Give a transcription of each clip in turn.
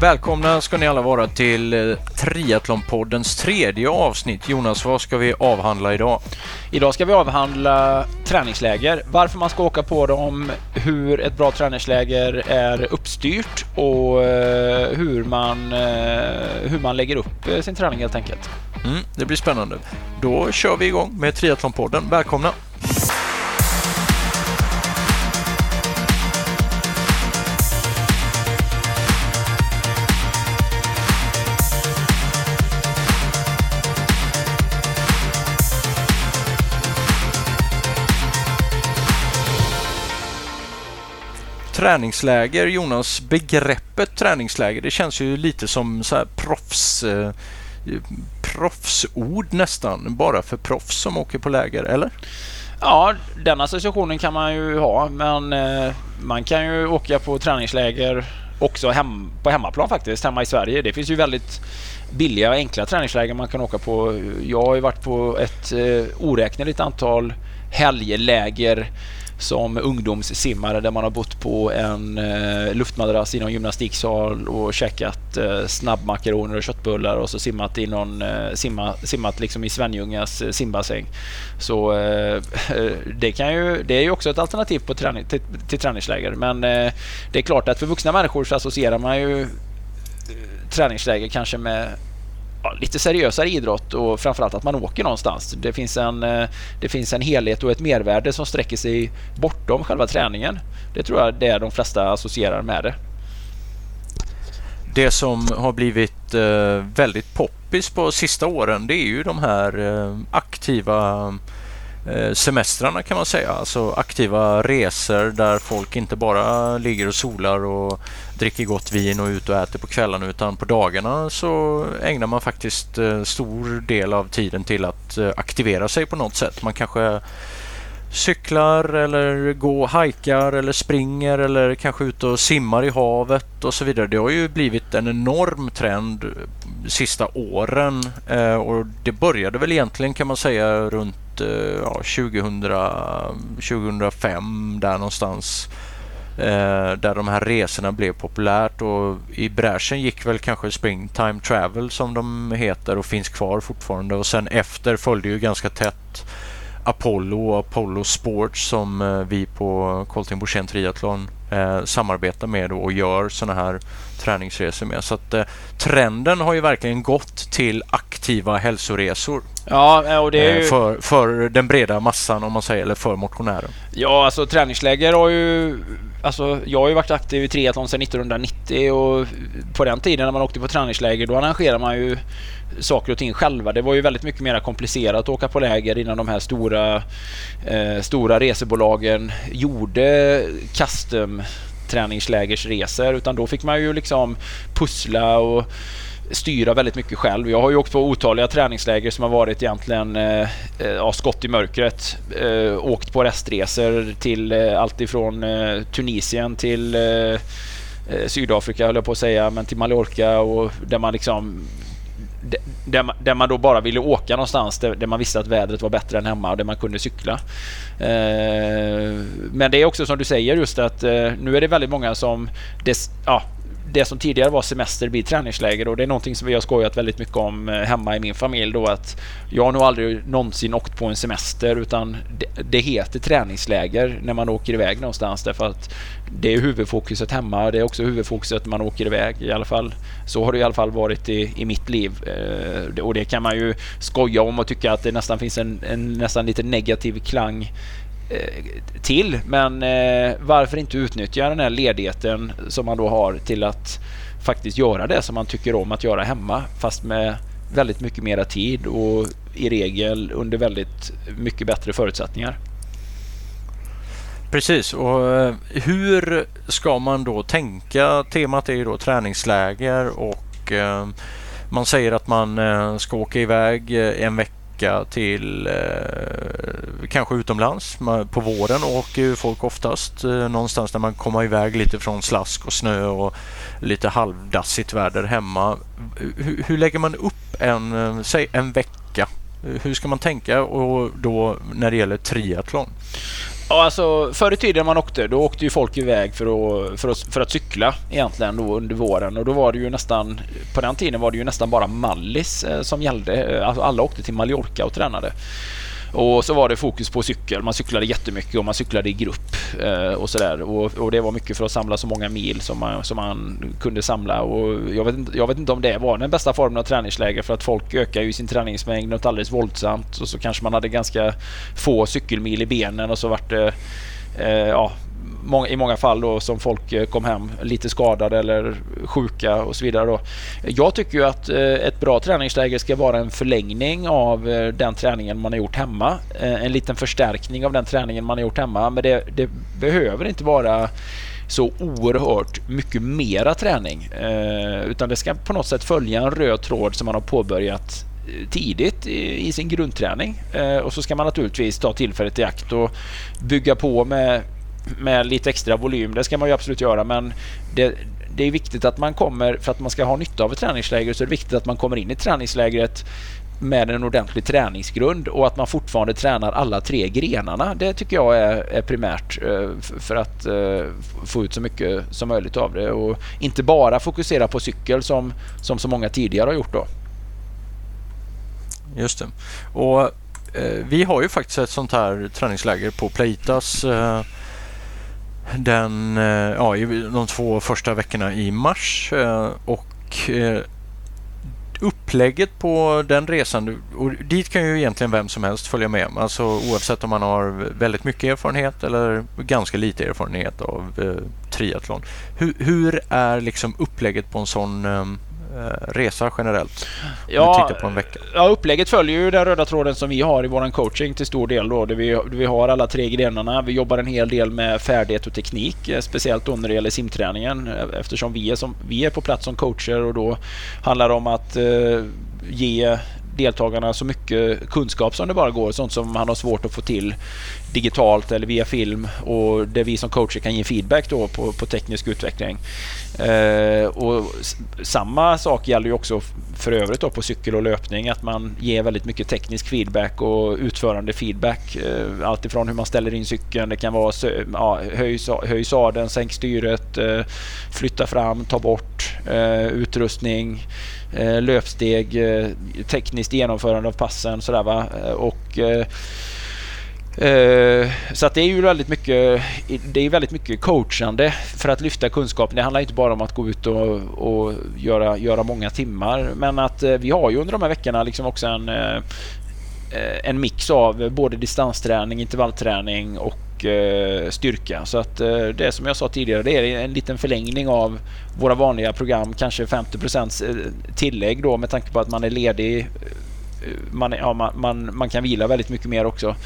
Välkomna ska ni alla vara till eh, Triathlonpoddens tredje avsnitt. Jonas, vad ska vi avhandla idag? Idag ska vi avhandla träningsläger, varför man ska åka på dem, hur ett bra träningsläger är uppstyrt och eh, hur man, eh, hur man lägger upp sin träning helt enkelt. Mm, det blir spännande. Då kör vi igång med Triathlonpodden. Välkomna! Träningsläger, Jonas, begreppet träningsläger, det känns ju lite som så här proffs, eh, proffsord nästan, bara för proffs som åker på läger, eller? Ja, den associationen kan man ju ha, men eh, man kan ju åka på träningsläger också hem, på hemmaplan faktiskt, hemma i Sverige. Det finns ju väldigt billiga och enkla träningsläger man kan åka på. Jag har ju varit på ett eh, oräkneligt antal helgläger som ungdomssimmare där man har bott på en eh, luftmadrass i någon gymnastiksal och käkat eh, snabbmakaroner och köttbullar och så simmat i någon, eh, simma, simmat liksom i Svenljungas eh, simbassäng. Så eh, eh det, kan ju, det är ju också ett alternativ på träning, till, till träningsläger men eh, det är klart att för vuxna människor så associerar man ju eh, träningsläger kanske med lite seriösare idrott och framförallt att man åker någonstans. Det finns, en, eh, det finns en helhet och ett mervärde som sträcker sig bortom själva träningen. Det tror jag det är de flesta associerar med det. Det som har blivit eh, väldigt poppis på sista åren det är ju de här eh, aktiva Eh, semestrarna kan man säga. Alltså aktiva resor där folk inte bara ligger och solar och dricker gott vin och ut och äter på kvällarna utan på dagarna så ägnar man faktiskt eh, stor del av tiden till att eh, aktivera sig på något sätt. Man kanske cyklar eller går, hajkar eller springer eller kanske ut och simmar i havet och så vidare. Det har ju blivit en enorm trend de sista åren eh, och det började väl egentligen kan man säga runt Eh, ja, 2000, 2005 där någonstans. Eh, där de här resorna blev populärt och i bräschen gick väl kanske Springtime Travel som de heter och finns kvar fortfarande och sen efter följde ju ganska tätt Apollo och Apollo Sports som eh, vi på Colting Borssén Triathlon eh, samarbetar med och gör sådana här träningsresor med. Så att eh, trenden har ju verkligen gått till aktiva hälsoresor. Ja, och det är ju... för, för den breda massan om man säger, eller för motionären. Ja, alltså träningsläger har ju Alltså, jag har ju varit aktiv i triathlon sedan 1990 och på den tiden när man åkte på träningsläger då arrangerade man ju saker och ting själva. Det var ju väldigt mycket mer komplicerat att åka på läger innan de här stora, eh, stora resebolagen gjorde custom träningslägersresor utan då fick man ju liksom pussla och styra väldigt mycket själv. Jag har ju åkt på otaliga träningsläger som har varit egentligen eh, eh ja, skott i mörkret. Eh, åkt på restresor till eh, allt ifrån eh, Tunisien till eh, eh, Sydafrika höll jag på att säga, men till Mallorca och där man liksom där man, där man då bara ville åka någonstans där, där, man visste att vädret var bättre än hemma och där man kunde cykla. Eh, men det är också som du säger just att eh, nu är det väldigt många som des, ja, det som tidigare var semester blir träningsläger och det är någonting som vi har skojat väldigt mycket om eh, hemma i min familj då att jag har nog aldrig någonsin åkt på en semester utan det, det heter träningsläger när man åker iväg någonstans därför att det är huvudfokuset hemma. Det är också huvudfokuset när man åker iväg i alla fall. Så har det i alla fall varit i, i mitt liv eh, och det kan man ju skoja om och tycka att det nästan finns en, en nästan lite negativ klang Eh, till. Men eh, varför inte utnyttja den här ledigheten som man då har till att faktiskt göra det som man tycker om att göra hemma fast med väldigt mycket mera tid och i regel under väldigt mycket bättre förutsättningar. Precis, och eh, hur ska man då tänka? Temat är ju då träningsläger och eh, man säger att man ska åka iväg en vecka åka till eh, kanske utomlands. På våren åker ju folk oftast eh, någonstans där man kommer iväg lite från slask och snö och lite halvdassigt väder hemma. Hur, hur lägger man upp en, eh, säg en vecka? Hur ska man tänka och då när det gäller triathlon? Ja, alltså förr i tiden man åkte, då åkte ju folk iväg för att, för att, för att cykla egentligen då under våren och då var det ju nästan, på den tiden var det ju nästan bara Mallis eh, som gällde. Eh, alltså alla åkte till Mallorca och tränade. Och så var det fokus på cykel. Man cyklade jättemycket och man cyklade i grupp eh, och sådär. Och, och, det var mycket för att samla så många mil som man, som man kunde samla. Och jag, vet, jag vet inte om det var den bästa formen av träningsläger för att folk ökar ju sin träningsmängd något alldeles våldsamt. Och så kanske man hade ganska få cykelmil i benen och så vart det eh, ja, i många fall då som folk eh, kom hem lite skadade eller sjuka och så vidare. Då. Jag tycker ju att eh, ett bra träningsläger ska vara en förlängning av eh, den träningen man har gjort hemma. En liten förstärkning av den träningen man har gjort hemma. Men det, det behöver inte vara så oerhört mycket mera träning. utan det ska på något sätt följa en röd tråd som man har påbörjat tidigt i, sin grundträning. och så ska man naturligtvis ta tillfället i akt och bygga på med med lite extra volym. Det ska man ju absolut göra men det, det är viktigt att man kommer, för att man ska ha nytta av ett träningsläger så är det viktigt att man kommer in i träningslägret med en ordentlig träningsgrund och att man fortfarande tränar alla tre grenarna. Det tycker jag är, är primärt eh, för att eh, få ut så mycket som möjligt av det och inte bara fokusera på cykel som, som så många tidigare har gjort. Då. Just det. Och eh, Vi har ju faktiskt ett sånt här träningsläger på Playtas eh, den, eh, ja, de två första veckorna i mars eh, och eh, upplägget på den resan, och dit kan ju egentligen vem som helst följa med. Alltså oavsett om man har väldigt mycket erfarenhet eller ganska lite erfarenhet av eh, triathlon. Hur, hur, är liksom upplägget på en sån Eh, resa generellt? Ja, på en vecka. ja, upplägget följer ju den röda tråden som vi har i vår coaching till stor del. Då, där vi, där vi har alla tre grenarna. Vi jobbar en hel del med färdighet och teknik, eh, speciellt då när det gäller simträningen eh, eftersom vi är, som, vi är på plats som coacher och då handlar det om att eh, ge deltagarna så mycket kunskap som det bara går. Sånt som man har svårt att få till digitalt eller via film och där vi som coacher kan ge feedback då på, på teknisk utveckling. Eh, och samma sak gäller ju också för övrigt då på cykel och löpning att man ger väldigt mycket teknisk feedback och utförande feedback. Eh, allt ifrån hur man ställer in cykeln, det kan vara ja, höj, höj sadeln, sänk styret, eh, flytta fram, ta bort, eh, utrustning, eh, löpsteg, eh, tekniskt genomförande av passen sådär va. Eh, och eh, Eh, så att det är ju väldigt mycket, det är väldigt mycket coachande för att lyfta kunskapen. Det handlar inte bara om att gå ut och, och göra, göra många timmar. Men att eh, vi har ju under de här veckorna liksom också en, eh, en mix av både distansträning, intervallträning och styrka. Så att det är som jag sa tidigare, det är en liten förlängning av våra vanliga program. Kanske 50% tillägg då med tanke på att man är ledig man, ja, man, man, man, kan vila väldigt mycket mer också.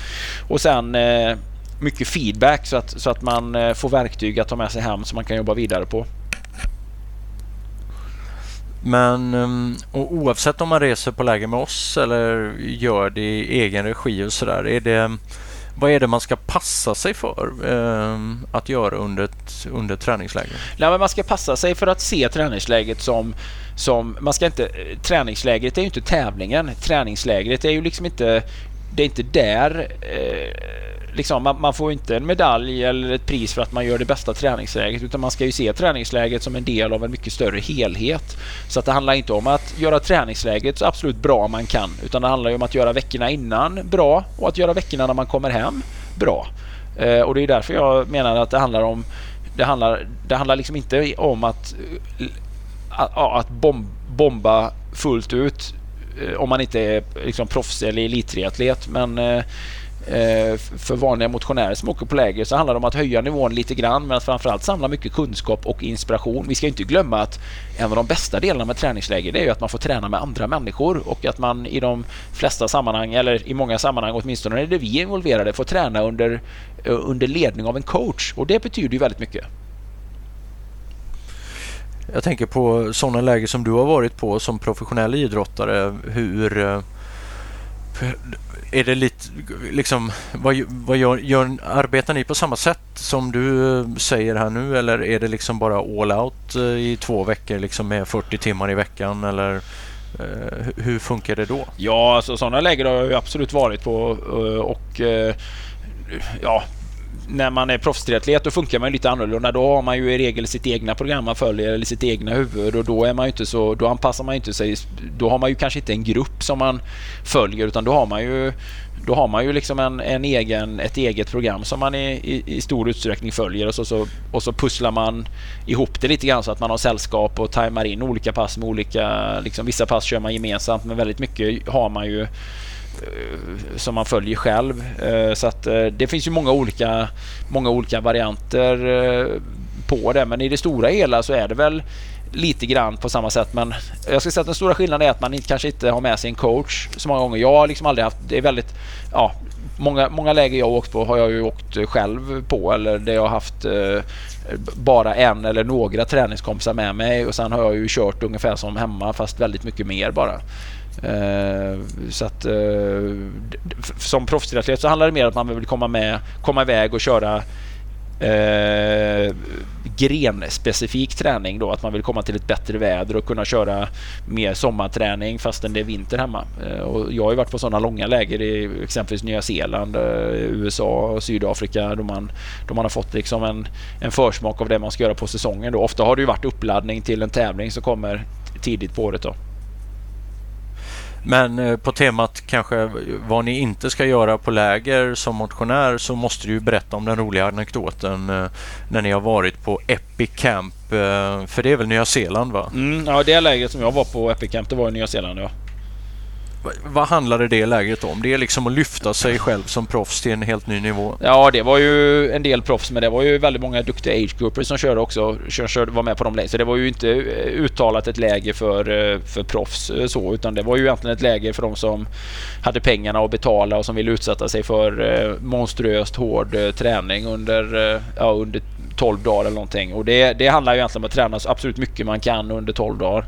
Och sen eh, mycket feedback så att, så att man eh, får verktyg att ta med sig hem som man kan jobba vidare på. Men ehm, oavsett om man reser på läger med oss eller gör det i egen regi och sådär. Är det, vad är det man ska passa sig för eh, att göra under ett, under ett träningsläger? Nej, men man ska passa sig för att se träningsläget som som, man ska inte, eh, träningslägret är ju inte tävlingen. Träningslägret är ju liksom inte, det är inte där eh, liksom, man, man, får inte en medalj eller ett pris för att man gör det bästa träningsläget utan man ska ju se träningsläget som en del av en mycket större helhet. Så att det handlar inte om att göra träningsläget så absolut bra man kan utan det handlar om att göra veckorna innan bra och att göra veckorna när man kommer hem bra. Eh, och det är därför jag menar att det handlar om det handlar, det handlar liksom inte om att eh, att, att bomba fullt ut Eh, om man inte är liksom proffs eller elittriatlet. Men eh, eh för vanliga motionärer som åker på läger så handlar det om att höja nivån lite grann men att framförallt samla mycket kunskap och inspiration. Vi ska inte glömma att en av de bästa delarna med träningsläger det är att man får träna med andra människor och att man i de flesta sammanhang, eller i många sammanhang åtminstone när det vi är involverade, får träna under, eh, under ledning av en coach och det betyder ju väldigt mycket. Jag tänker på sådana läger som du har varit på som professionell idrottare. Hur eh, är det lite liksom vad, vad gör, gör, arbetar ni på samma sätt som du säger här nu eller är det liksom bara all out eh, i två veckor liksom med 40 timmar i veckan eller eh, hur funkar det då? Ja, alltså sådana läger har jag absolut varit på och ja, när man är proffstriatlet då funkar man lite annorlunda. Då har man ju i regel sitt egna program man följer eller sitt egna huvud och då är man inte så, då anpassar man inte sig. Då har man ju kanske inte en grupp som man följer utan då har man ju då har man ju liksom en, en egen, ett eget program som man i, i, i, stor utsträckning följer och så, så, och så pusslar man ihop det lite grann så att man har sällskap och tajmar in olika pass med olika... Liksom, vissa pass kör man gemensamt men väldigt mycket har man ju Eh, som man följer själv. Eh, så att eh, det finns ju många olika, många olika varianter på det. Men i det stora hela så är det väl lite grann på samma sätt. Men jag ska säga att den stora skillnaden är att man kanske inte har med sig en coach så många gånger. Jag har liksom aldrig haft... Det är väldigt... Ja, många, många läger jag har åkt på har jag ju åkt själv på eller det jag har haft eh, bara en eller några träningskompisar med mig och sen har jag ju kört ungefär som hemma fast väldigt mycket mer bara. Uh, så att eh, som proffstriatlet så handlar det mer om att man vill komma med, komma iväg och köra eh, grenspecifik träning då. Att man vill komma till ett bättre väder och kunna köra mer sommarträning fastän det är vinter hemma. Eh, och jag har ju varit på sådana långa läger i exempelvis Nya Zeeland, USA och Sydafrika då man, då man har fått liksom en, en försmak av det man ska göra på säsongen. Då. Ofta har det ju varit uppladdning till en tävling som kommer tidigt på året. Då. Men eh, på temat kanske vad ni inte ska göra på läger som motionär så måste du berätta om den roliga anekdoten eh, när ni har varit på Epic Camp. Eh, för det är väl Nya Zeeland va? Mm, ja, det lägret som jag var på Epic Camp det var i Nya Zeeland ja. Vad handlade det lägret om? Det är liksom att lyfta sig själv som proffs till en helt ny nivå. Ja, det var ju en del proffs, men det var ju väldigt många duktiga age groupers som körde också. Körde, var med på de lägren. Så det var ju inte eh, uttalat ett läger för, eh, för proffs eh, så, utan det var ju egentligen ett läger för de som hade pengarna att betala och som ville utsätta sig för monstruöst hård träning under, ja, under 12 dagar eller någonting. Och det, det handlar ju egentligen om att träna så absolut mycket man kan under 12 dagar.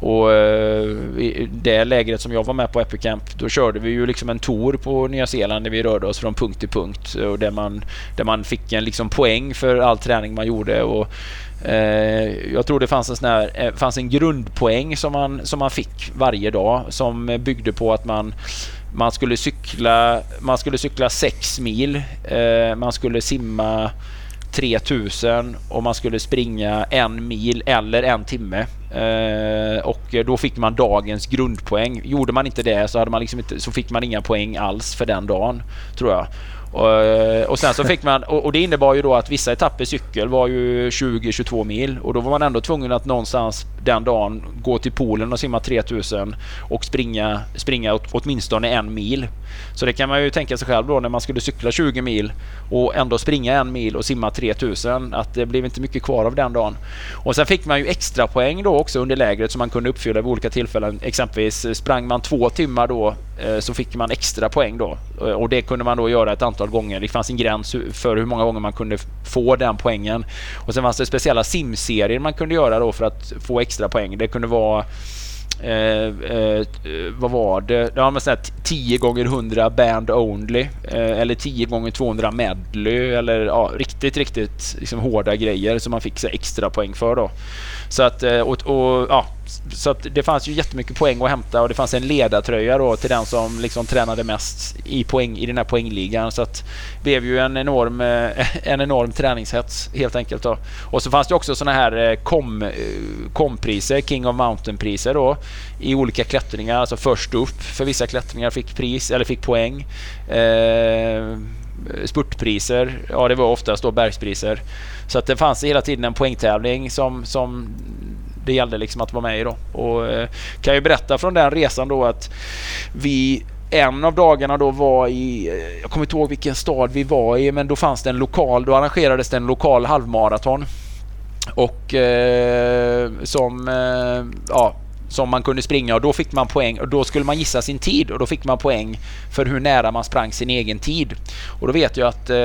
Och eh, i det lägret som jag var med på Epic Camp, då körde vi ju liksom en tour på Nya Zeeland där vi rörde oss från punkt till punkt eh, och där man, där man fick en liksom poäng för all träning man gjorde. Och, eh, jag tror det fanns en, sån här, fanns en grundpoäng som man, som man fick varje dag som byggde på att man man skulle cykla, man skulle cykla 6 mil, man skulle simma 3000 om man skulle springa en mil eller en timme. Eh, och då fick man dagens grundpoäng. Gjorde man inte det så, hade man liksom inte, så fick man inga poäng alls för den dagen, tror jag. Och, och sen så fick man, och, det innebar ju då att vissa etapper cykel var ju 20-22 mil och då var man ändå tvungen att någonstans den dagen gå till poolen och simma 3000 och springa, springa åtminstone en mil. Så det kan man ju tänka sig själv då när man skulle cykla 20 mil och ändå springa en mil och simma 3000 att det blev inte mycket kvar av den dagen. Och sen fick man ju extra poäng då också under lägret som man kunde uppfylla vid olika tillfällen. Exempelvis sprang man två timmar då eh, så fick man extra poäng då Eh, och det kunde man då göra ett antal gånger. Det fanns en gräns för hur många gånger man kunde få den poängen. Och sen fanns det speciella simserier man kunde göra då för att få extra poäng. Det kunde vara Eh, eh, vad var det? Ja, men 10 gånger 100 band only eh, eller 10 gånger 200 medley eller ja, riktigt, riktigt liksom, hårda grejer som man fick så, extra poäng för då. Så att, eh, och, och, ja, så att det fanns ju jättemycket poäng att hämta och det fanns en ledartröja då till den som liksom tränade mest i, poäng, i den här poängligan. Så att det blev ju en enorm, eh, en enorm träningshets helt enkelt. Då. Och så fanns det också sådana här eh, kom, kompriser, King of Mountain-priser då i olika klättringar. Alltså först upp för vissa klättringar fick pris eller fick poäng. Eh, spurtpriser, ja det var oftast då bergspriser. Så att det fanns hela tiden en poängtävling som, som det gällde liksom att vara med i då. Och eh, kan ju berätta från den resan då att vi en av dagarna då var i, eh, jag kommer inte ihåg vilken stad vi var i, men då fanns det en lokal, då arrangerades det en lokal halvmaraton. Och eh, som, eh, ja, som man kunde springa och då fick man poäng och då skulle man gissa sin tid och då fick man poäng för hur nära man sprang sin egen tid. Och då vet jag att eh,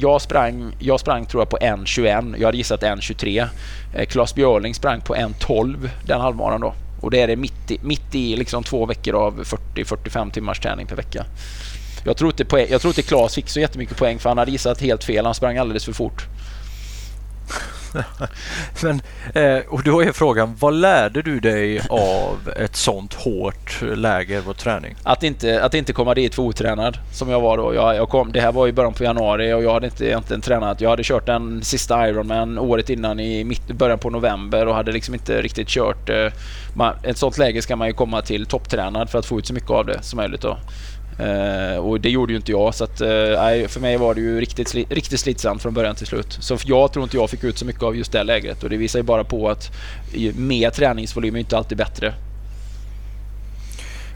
jag sprang, jag sprang tror jag på 1.21, jag hade gissat 1.23. Eh, Claes Björling sprang på 1.12 den halvmaran då. Och det är det mitt i, mitt i liksom två veckor av 40-45 timmars träning per vecka. Jag tror, inte jag tror inte Claes fick så jättemycket poäng för han hade gissat helt fel. Han sprang alldeles för fort. Men, eh, och då är frågan, vad lärde du dig av ett sånt hårt läger och träning? Att inte, att inte komma dit för otränad som jag var då. Jag, jag kom, det här var i början på januari och jag hade inte egentligen tränat. Jag hade kört den sista Ironman året innan i mitt, början på november och hade liksom inte riktigt kört. Eh, man, ett sånt läge ska man ju komma till topptränad för att få ut så mycket av det som möjligt. Då. Eh, och det gjorde ju inte jag så att, eh, för mig var det ju riktigt, sli riktigt slitsamt från början till slut. Så jag tror inte jag fick ut så mycket av just det lägret och det visar ju bara på att mer träningsvolym är inte alltid bättre.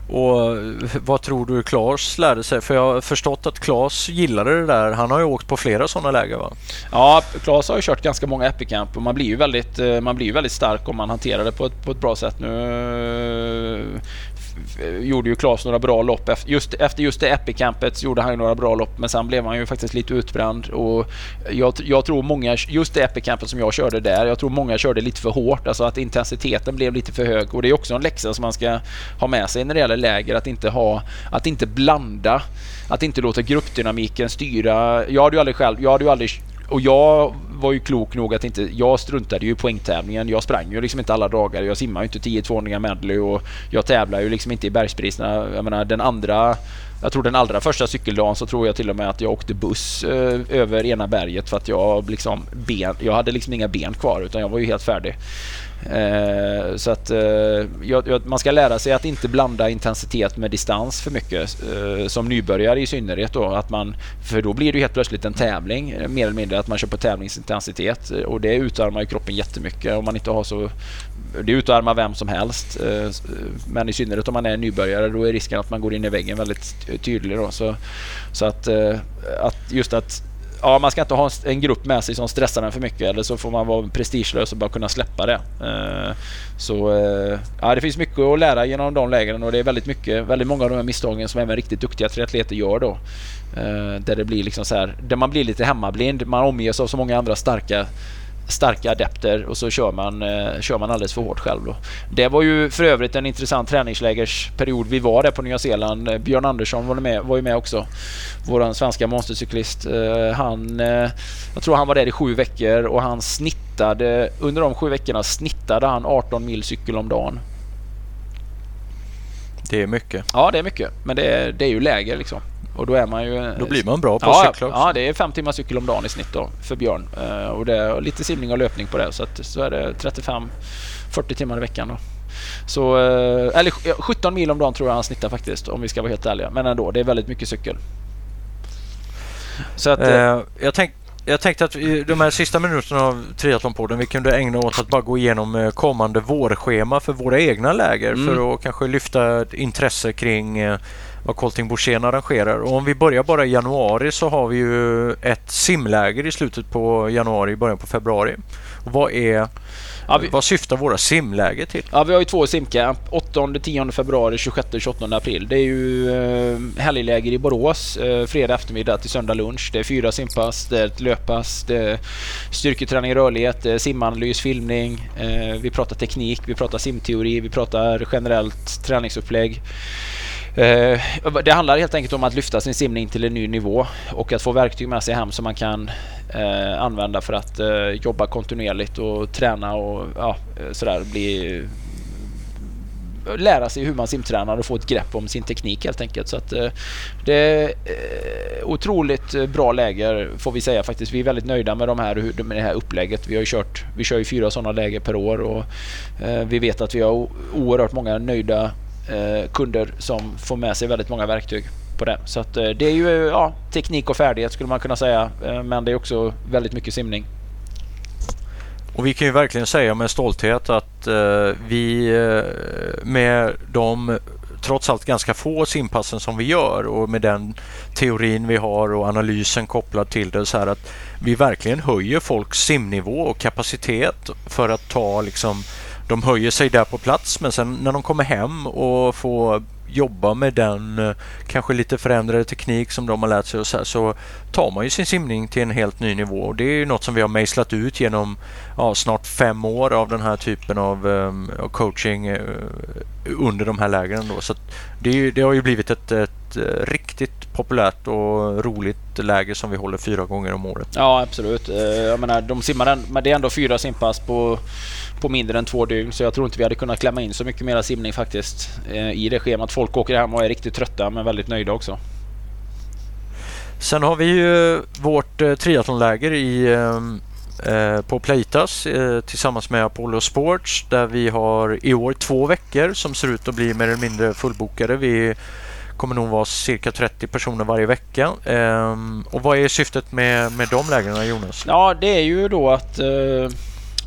Och vad tror du Klas lärde sig? För jag har förstått att Klas gillade det där. Han har ju åkt på flera sådana läger va? Ja, Klas har ju kört ganska många Epicamp och man blir ju väldigt, eh, man blir väldigt stark om man hanterar det på ett, på ett bra sätt. Nu eh, gjorde ju Klas några bra lopp. Just, efter just det Epicampet gjorde han några bra lopp men sen blev han ju faktiskt lite utbränd. Och jag, jag tror många, just det Epicampet som jag körde där, jag tror många körde lite för hårt. Alltså att intensiteten blev lite för hög. Och det är också en läxa som man ska ha med sig när det gäller läger. Att inte, ha, att inte blanda. Att inte låta gruppdynamiken styra. Jag hade ju aldrig själv, jag hade ju aldrig och jag var ju klok nog att inte... Jag struntade ju i poängtävlingen. Jag sprang ju liksom inte alla dagar. Jag simmar ju inte 10 200 medley och jag tävlar ju liksom inte i bergspriserna. Jag menar den andra... Jag tror den allra första cykeldagen så tror jag till och med att jag åkte buss eh, över ena berget för att jag liksom ben, jag hade liksom inga ben kvar utan jag var ju helt färdig. Eh, så att eh, jag, man ska lära sig att inte blanda intensitet med distans för mycket. Eh, som nybörjare i synnerhet då. Att man, för då blir det helt plötsligt en tävling. Mer eller mindre att man kör på tävlingsintensitet. Och det utarmar ju kroppen jättemycket om man inte har så... Det utarmar vem som helst. Eh, men i synnerhet om man är nybörjare då är risken att man går in i väggen väldigt tydlig. Då. Så, så att, eh, att just att ja, man ska inte ha en grupp med sig som stressar en för mycket eller så får man vara prestigelös och bara kunna släppa det. Eh, så eh, ja, det finns mycket att lära genom de lägren och det är väldigt mycket, väldigt många av de här misstagen som även riktigt duktiga triatleter gör då. Eh, där det blir liksom så här, där man blir lite hemmablind. Man omges av så många andra starka starka adepter och så kör man, eh, kör man alldeles för hårt själv. Då. Det var ju för övrigt en intressant träningslägersperiod vi var där på Nya Zeeland. Eh, Björn Andersson var, med, var ju med också. Vår svenska monstercyklist. Eh, han, jag tror han var där i sju veckor och han snittade, under de sju veckorna snittade han 18 mil cykel om dagen. Det är mycket. Ja, det är mycket. Men det är, det är ju läger liksom. Och då är man ju... Då blir man bra på ja, att cykla också. Ja, det är fem timmar cykel om dagen i snitt då för Björn. Uh, och det är lite simning och löpning på det. Så, att, så är det 35-40 timmar i veckan då. Så, uh, eller 17 mil om dagen tror jag han snittar faktiskt om vi ska vara helt ärliga. Men ändå, det är väldigt mycket cykel. Så att, uh, jag tänkte jag tänkte att de här sista minuterna av Triathlonpodden vi kunde ägna åt att bara gå igenom kommande vårschema för våra egna läger mm. för att kanske lyfta intresse kring vad Colting Borssén arrangerar. Och om vi börjar bara i januari så har vi ju ett simläger i slutet på januari, början på februari. Och vad är Ja, vi... Vad syftar våra simläger till? Ja, vi har ju två simcamp. 8-10 februari, 26-28 april. Det är ju eh, helgläger i Borås. Eh, fredag eftermiddag till söndag lunch. Det är fyra simpass, det är ett löppass, det är styrketräning, rörlighet, simanalys, filmning. Eh, vi pratar teknik, vi pratar simteori, vi pratar generellt träningsupplägg. Eh, det handlar helt enkelt om att lyfta sin simning till en ny nivå och att få verktyg med sig hem som man kan eh, använda för att eh, jobba kontinuerligt och träna och ja, sådär bli lära sig hur man simtränar och få ett grepp om sin teknik helt enkelt. Så att, eh, det är eh, otroligt bra läger får vi säga faktiskt. Vi är väldigt nöjda med, de här, med det här upplägget. Vi har ju kört, vi kör ju fyra sådana läger per år och eh, vi vet att vi har oerhört många nöjda eh, kunder som får med sig väldigt många verktyg på det. Så att, eh, det är ju eh, ja, teknik och färdighet skulle man kunna säga. Eh, men det är också väldigt mycket simning. Och vi kan ju verkligen säga med stolthet att eh, vi eh, med de trots allt ganska få simpassen som vi gör och med den teorin vi har och analysen kopplad till det så här att vi verkligen höjer folks simnivå och kapacitet för att ta liksom de höjer sig där på plats men sen när de kommer hem och får jobba med den eh, kanske lite förändrade teknik som de har lärt sig och så, här, så tar man ju sin simning till en helt ny nivå. Och det är ju något som vi har mejslat ut genom ja, snart fem år av den här typen av um, coaching uh, under de här lägren. Då. Så det, det, har ju blivit ett, ett ett eh, riktigt populärt och roligt läger som vi håller fyra gånger om året. Ja, absolut. Eh, jag menar, de simmar en, men det är ändå fyra simpass på, på mindre än två dygn så jag tror inte vi hade kunnat klämma in så mycket mer simning faktiskt eh, i det schemat. Folk åker hem och är riktigt trötta men väldigt nöjda också. Sen har vi ju vårt triathlonläger i, på Playtas tillsammans med Apollo Sports där vi har i år två veckor som ser ut att bli mer eller mindre fullbokade. Vi kommer nog vara cirka 30 personer varje vecka. Ehm, och vad är syftet med, med de lägren Jonas? Ja, det är ju då att eh,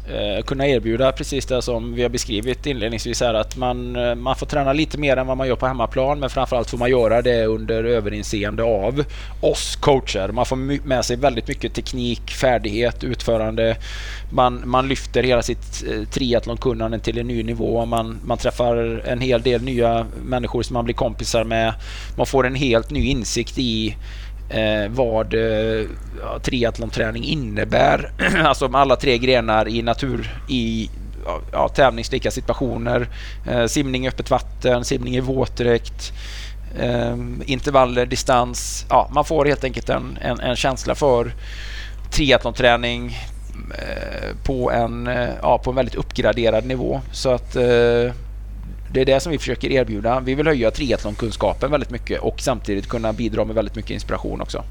Eh, kunna erbjuda precis det som vi har beskrivit inledningsvis här att man, eh, man får träna lite mer än vad man gör på hemmaplan men framförallt får man göra det under överinseende av oss coacher. Man får med sig väldigt mycket teknik, färdighet, utförande. Man, man lyfter hela sitt eh, triathlonkunnande till en ny nivå. Man, man träffar en hel del nya människor som man blir kompisar med. Man får en helt ny insikt i eh, vad eh, triathlonträning innebär. alltså med alla tre grenar i natur i ja, tävlingslika situationer. Eh, simning i öppet vatten, simning i våtdräkt, eh, intervaller, distans. Ja, man får helt enkelt en, en, en känsla för triathlonträning eh, på en, eh, ja, på en väldigt uppgraderad nivå. Så att eh, det är det som vi försöker erbjuda. Vi vill höja triathlonkunskapen väldigt mycket och samtidigt kunna bidra med väldigt mycket inspiration också.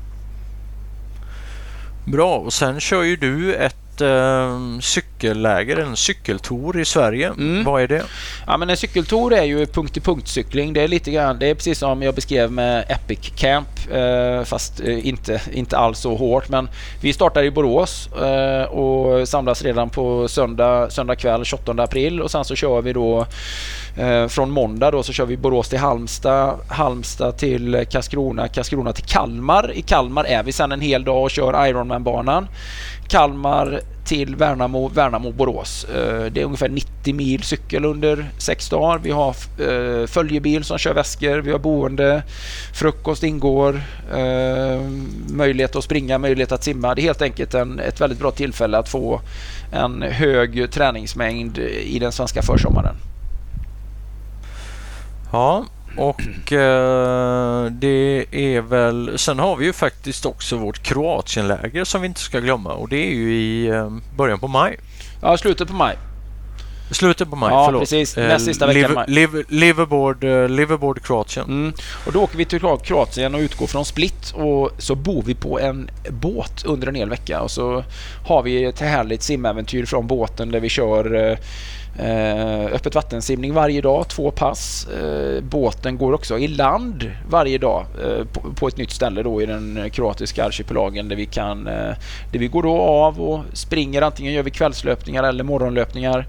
Bra, och sen kör ju du ett eh, cykelläger, en cykeltour i Sverige. Mm. Vad är det? Ja, men en cykeltour är ju punkt-till-punkt-cykling. Det är lite grann, det är precis som jag beskrev med Epic Camp, eh, fast eh, inte, inte alls så hårt. Men vi startar i Borås eh, och samlas redan på söndag, söndag kväll 28 april och sen så kör vi då Eh, från måndag då så kör vi Borås till Halmstad, Halmstad till Karlskrona, Karlskrona till Kalmar. I Kalmar är vi sedan en hel dag och kör Ironman-banan. Kalmar till Värnamo, Värnamo-Borås. Eh, det är ungefär 90 mil cykel under sex dagar. Vi har eh, följebil som kör väskor, vi har boende, frukost ingår, eh, möjlighet att springa, möjlighet att simma. Det är helt enkelt en, ett väldigt bra tillfälle att få en hög träningsmängd i den svenska försommaren. Ja, och eh, det är väl... Sen har vi ju faktiskt också vårt Kroatienläger som vi inte ska glömma och det är ju i eh, början på maj. Ja, slutet på maj. Slutet på maj, ja, förlåt. precis. Näst sista veckan Liv, Liv, Liverboard, uh, Liverboard Kroatien. Mm. Och då åker vi till Kroatien och utgår från Split och så bor vi på en båt under en hel vecka och så har vi ett härligt simäventyr från båten där vi kör Eh, Eh, öppet vattensimning varje dag, två pass. Eh, båten går också i land varje dag eh, på, på, ett nytt ställe då i den kroatiska arkipelagen där vi kan eh, där vi går då av och springer. Antingen gör vi kvällslöpningar eller morgonlöpningar.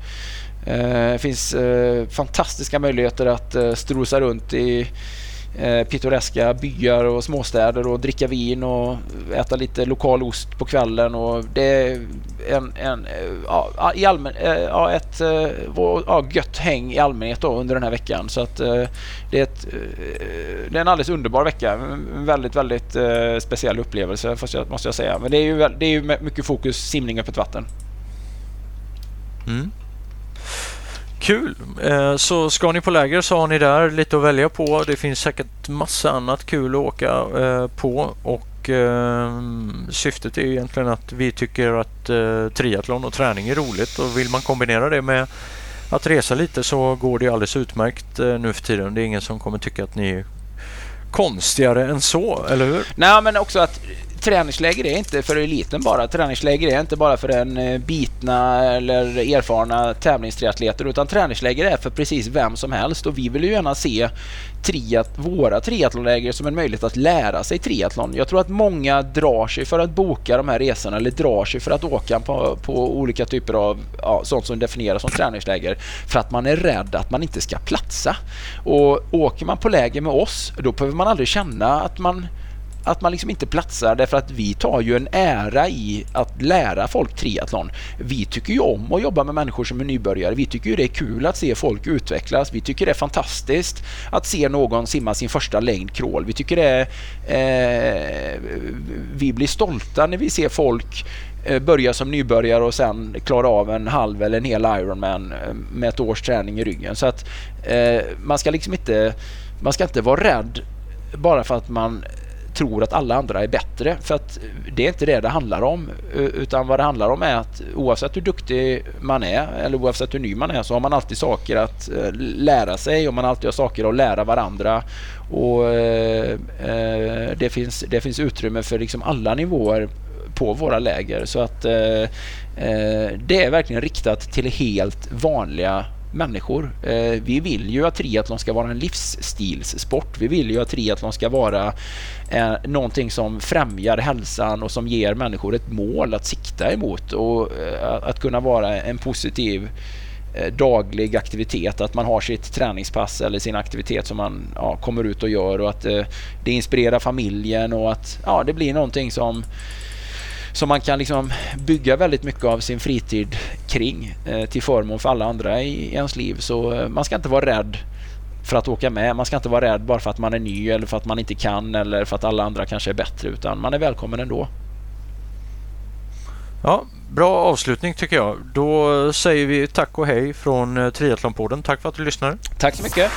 Det eh, finns eh, fantastiska möjligheter att eh, strosa runt i eh, pittoreska byar och småstäder och dricka vin och äta lite lokal ost på kvällen. Och det är en, en, eh, ja, i allmän, eh, ja, ett eh, ja, gött häng i allmänhet då under den här veckan. Så att det är, ett, det är en alldeles underbar vecka. En väldigt, väldigt speciell upplevelse måste jag säga. Men det är ju, det är ju mycket fokus simning öppet vatten. Mm. Kul! Eh, så ska ni på läger så har ni där lite att välja på. Det finns säkert massa annat kul att åka eh, på och eh, syftet är egentligen att vi tycker att triathlon och träning är roligt och vill man kombinera det med att resa lite så går det alldeles utmärkt nu för tiden. Det är ingen som kommer tycka att ni är konstigare än så, eller hur? Nej, men också att träningsläger är inte för eliten bara. Träningsläger är inte bara för en eh, bitna eller erfarna tävlingstriatleter utan träningsläger är för precis vem som helst och vi vill ju gärna se triat våra triathlonläger som en möjlighet att lära sig triathlon. Jag tror att många drar sig för att boka de här resorna eller drar sig för att åka på, på olika typer av ja, sånt som definieras som träningsläger för att man är rädd att man inte ska platsa. Och åker man på läger med oss, då behöver man aldrig känna att man att man liksom inte platsar därför att vi tar ju en ära i att lära folk triathlon. Vi tycker ju om att jobba med människor som är nybörjare. Vi tycker ju det är kul att se folk utvecklas. Vi tycker det är fantastiskt att se någon simma sin första längd crawl. Vi tycker det är... Eh, vi blir stolta när vi ser folk eh, börja som nybörjare och sen klara av en halv eller en hel Ironman eh, med ett års träning i ryggen. Så att eh, man ska liksom inte man ska inte vara rädd bara för att man tror att alla andra är bättre. För att det är inte det det handlar om. Utan vad det handlar om är att oavsett hur duktig man är eller oavsett hur ny man är så har man alltid saker att eh, lära sig och man alltid har saker att lära varandra. Och eh, det, finns, det finns utrymme för liksom alla nivåer på våra läger. Så att eh, eh det är verkligen riktat till helt vanliga människor. Eh, vi vill ju att triathlon ska vara en livsstilssport. Vi vill ju att triathlon ska vara eh, någonting som främjar hälsan och som ger människor ett mål att sikta emot och eh, att kunna vara en positiv eh, daglig aktivitet, att man har sitt träningspass eller sin aktivitet som man ja, kommer ut och gör och att det inspirerar familjen och att ja, det blir någonting som som man kan liksom bygga väldigt mycket av sin fritid kring eh, till förmån för alla andra i ens liv. Så eh, man ska inte vara rädd för att åka med. Man ska inte vara rädd bara för att man är ny eller för att man inte kan eller för att alla andra kanske är bättre utan man är välkommen ändå. Ja, bra avslutning tycker jag. Då säger vi tack och hej från eh, Triathlonpodden. Tack för att du lyssnade. Tack så mycket.